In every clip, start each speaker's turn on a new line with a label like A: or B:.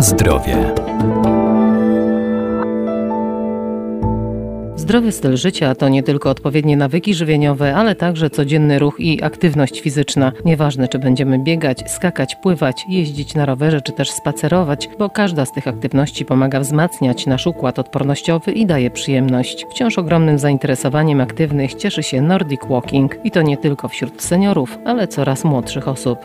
A: Zdrowie.
B: Zdrowy styl życia to nie tylko odpowiednie nawyki żywieniowe, ale także codzienny ruch i aktywność fizyczna. Nieważne, czy będziemy biegać, skakać, pływać, jeździć na rowerze, czy też spacerować, bo każda z tych aktywności pomaga wzmacniać nasz układ odpornościowy i daje przyjemność. Wciąż ogromnym zainteresowaniem aktywnych cieszy się Nordic Walking i to nie tylko wśród seniorów, ale coraz młodszych osób.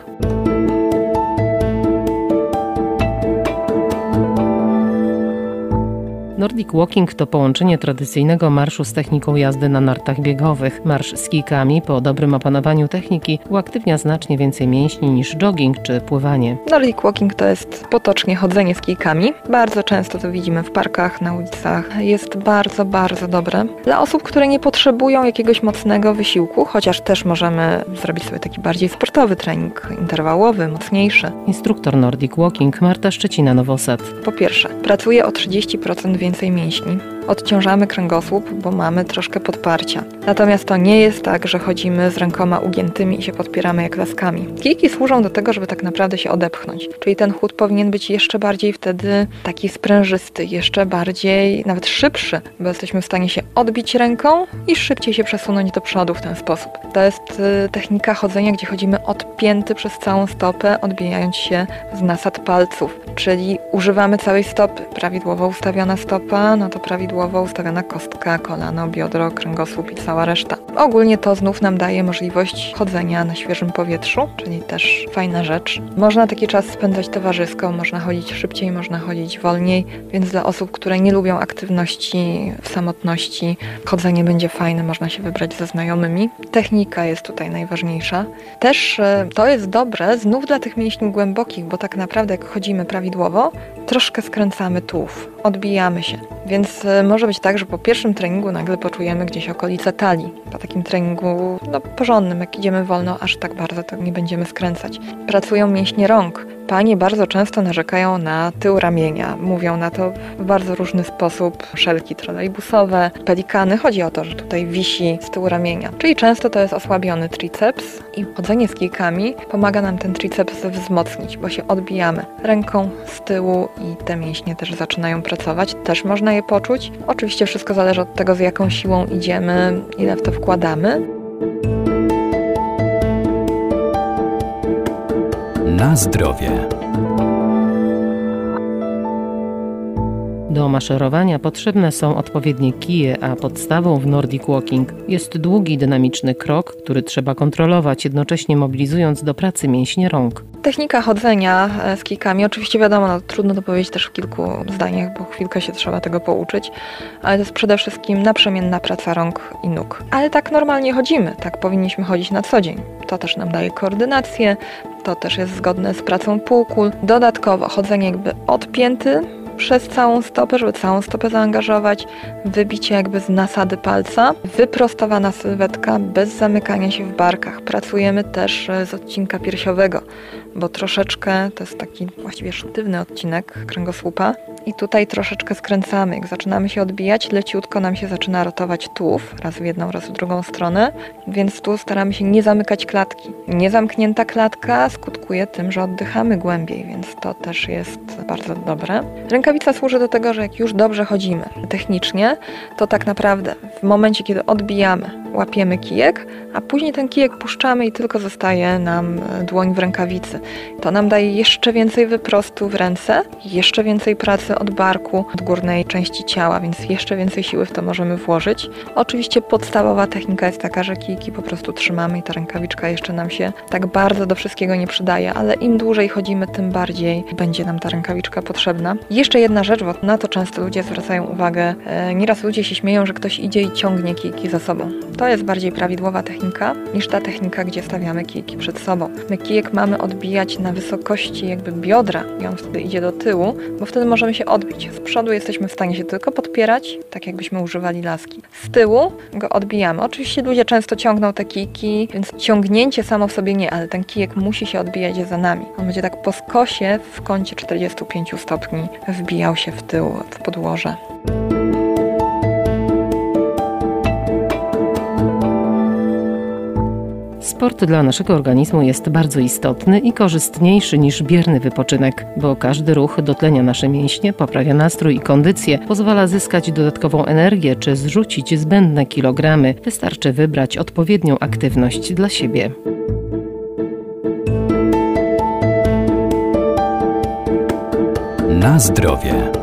B: Nordic Walking to połączenie tradycyjnego marszu z techniką jazdy na nartach biegowych. Marsz z kijkami po dobrym opanowaniu techniki uaktywnia znacznie więcej mięśni niż jogging czy pływanie.
C: Nordic Walking to jest potocznie chodzenie z kijkami. Bardzo często to widzimy w parkach, na ulicach. Jest bardzo, bardzo dobre. Dla osób, które nie potrzebują jakiegoś mocnego wysiłku, chociaż też możemy zrobić sobie taki bardziej sportowy trening, interwałowy, mocniejszy.
B: Instruktor Nordic Walking Marta Szczecina-Nowosad.
C: Po pierwsze, pracuje o 30% więcej mięśni. Odciążamy kręgosłup, bo mamy troszkę podparcia. Natomiast to nie jest tak, że chodzimy z rękoma ugiętymi i się podpieramy jak laskami. Kijki służą do tego, żeby tak naprawdę się odepchnąć. Czyli ten chód powinien być jeszcze bardziej wtedy taki sprężysty, jeszcze bardziej nawet szybszy, bo jesteśmy w stanie się odbić ręką i szybciej się przesunąć do przodu w ten sposób. To jest y, technika chodzenia, gdzie chodzimy odpięty przez całą stopę, odbijając się z nasad palców. Czyli używamy całej stopy. Prawidłowo ustawiona stopa, no to prawidłowo ustawiona kostka, kolano, biodro, kręgosłup i cała reszta. Ogólnie to znów nam daje możliwość chodzenia na świeżym powietrzu, czyli też fajna rzecz. Można taki czas spędzać towarzysko, można chodzić szybciej, można chodzić wolniej, więc dla osób, które nie lubią aktywności w samotności, chodzenie będzie fajne, można się wybrać ze znajomymi. Technika jest tutaj najważniejsza. Też e, to jest dobre znów dla tych mięśni głębokich, bo tak naprawdę jak chodzimy prawidłowo, troszkę skręcamy tułów, odbijamy się. Więc e, może być tak, że po pierwszym treningu nagle poczujemy gdzieś okolice talii. Po takim treningu no, porządnym, jak idziemy wolno, aż tak bardzo to nie będziemy skręcać. Pracują mięśnie rąk. Panie bardzo często narzekają na tył ramienia. Mówią na to w bardzo różny sposób. Szelki trolejbusowe, pelikany. Chodzi o to, że tutaj wisi z tyłu ramienia. Czyli często to jest osłabiony triceps i chodzenie z kijkami pomaga nam ten triceps wzmocnić, bo się odbijamy ręką z tyłu i te mięśnie też zaczynają pracować. Też można je poczuć. Oczywiście wszystko zależy od tego, z jaką siłą idziemy, ile w to wkładamy.
A: Na zdrowie.
B: Do maszerowania potrzebne są odpowiednie kije, a podstawą w Nordic Walking jest długi, dynamiczny krok, który trzeba kontrolować, jednocześnie mobilizując do pracy mięśnie rąk.
C: Technika chodzenia e, z kijkami, oczywiście wiadomo, no, trudno to powiedzieć też w kilku zdaniach, bo chwilkę się trzeba tego pouczyć, ale to jest przede wszystkim naprzemienna praca rąk i nóg. Ale tak normalnie chodzimy, tak powinniśmy chodzić na co dzień. To też nam daje koordynację, to też jest zgodne z pracą półkul. Dodatkowo chodzenie jakby odpięty, przez całą stopę, żeby całą stopę zaangażować, wybicie jakby z nasady palca, wyprostowana sylwetka bez zamykania się w barkach. Pracujemy też e, z odcinka piersiowego, bo troszeczkę to jest taki właściwie sztywny odcinek kręgosłupa i tutaj troszeczkę skręcamy. Jak zaczynamy się odbijać, leciutko nam się zaczyna rotować tułów, raz w jedną, raz w drugą stronę, więc tu staramy się nie zamykać klatki. Niezamknięta klatka skutkuje tym, że oddychamy głębiej, więc to też jest bardzo dobre. Rękawica służy do tego, że jak już dobrze chodzimy technicznie, to tak naprawdę w momencie, kiedy odbijamy, łapiemy kijek, a później ten kijek puszczamy i tylko zostaje nam dłoń w rękawicy. To nam daje jeszcze więcej wyprostu w ręce, jeszcze więcej pracy od barku, od górnej części ciała, więc jeszcze więcej siły w to możemy włożyć. Oczywiście podstawowa technika jest taka, że kijki po prostu trzymamy i ta rękawiczka jeszcze nam się tak bardzo do wszystkiego nie przydaje, ale im dłużej chodzimy, tym bardziej będzie nam ta rękawiczka potrzebna. Jeszcze jedna rzecz, bo na to często ludzie zwracają uwagę. E, nieraz ludzie się śmieją, że ktoś idzie i ciągnie kijki za sobą. To jest bardziej prawidłowa technika niż ta technika, gdzie stawiamy kijki przed sobą. My kijek mamy odbijać na wysokości jakby biodra i on wtedy idzie do tyłu, bo wtedy możemy się odbić. Z przodu jesteśmy w stanie się tylko podpierać, tak jakbyśmy używali laski. Z tyłu go odbijamy. Oczywiście ludzie często ciągną te kijki, więc ciągnięcie samo w sobie nie, ale ten kijek musi się odbijać za nami. On będzie tak po skosie w kącie 45 stopni wbijał się w tył, w podłoże.
B: Sport dla naszego organizmu jest bardzo istotny i korzystniejszy niż bierny wypoczynek, bo każdy ruch dotlenia nasze mięśnie, poprawia nastrój i kondycję, pozwala zyskać dodatkową energię czy zrzucić zbędne kilogramy. Wystarczy wybrać odpowiednią aktywność dla siebie.
A: Na zdrowie.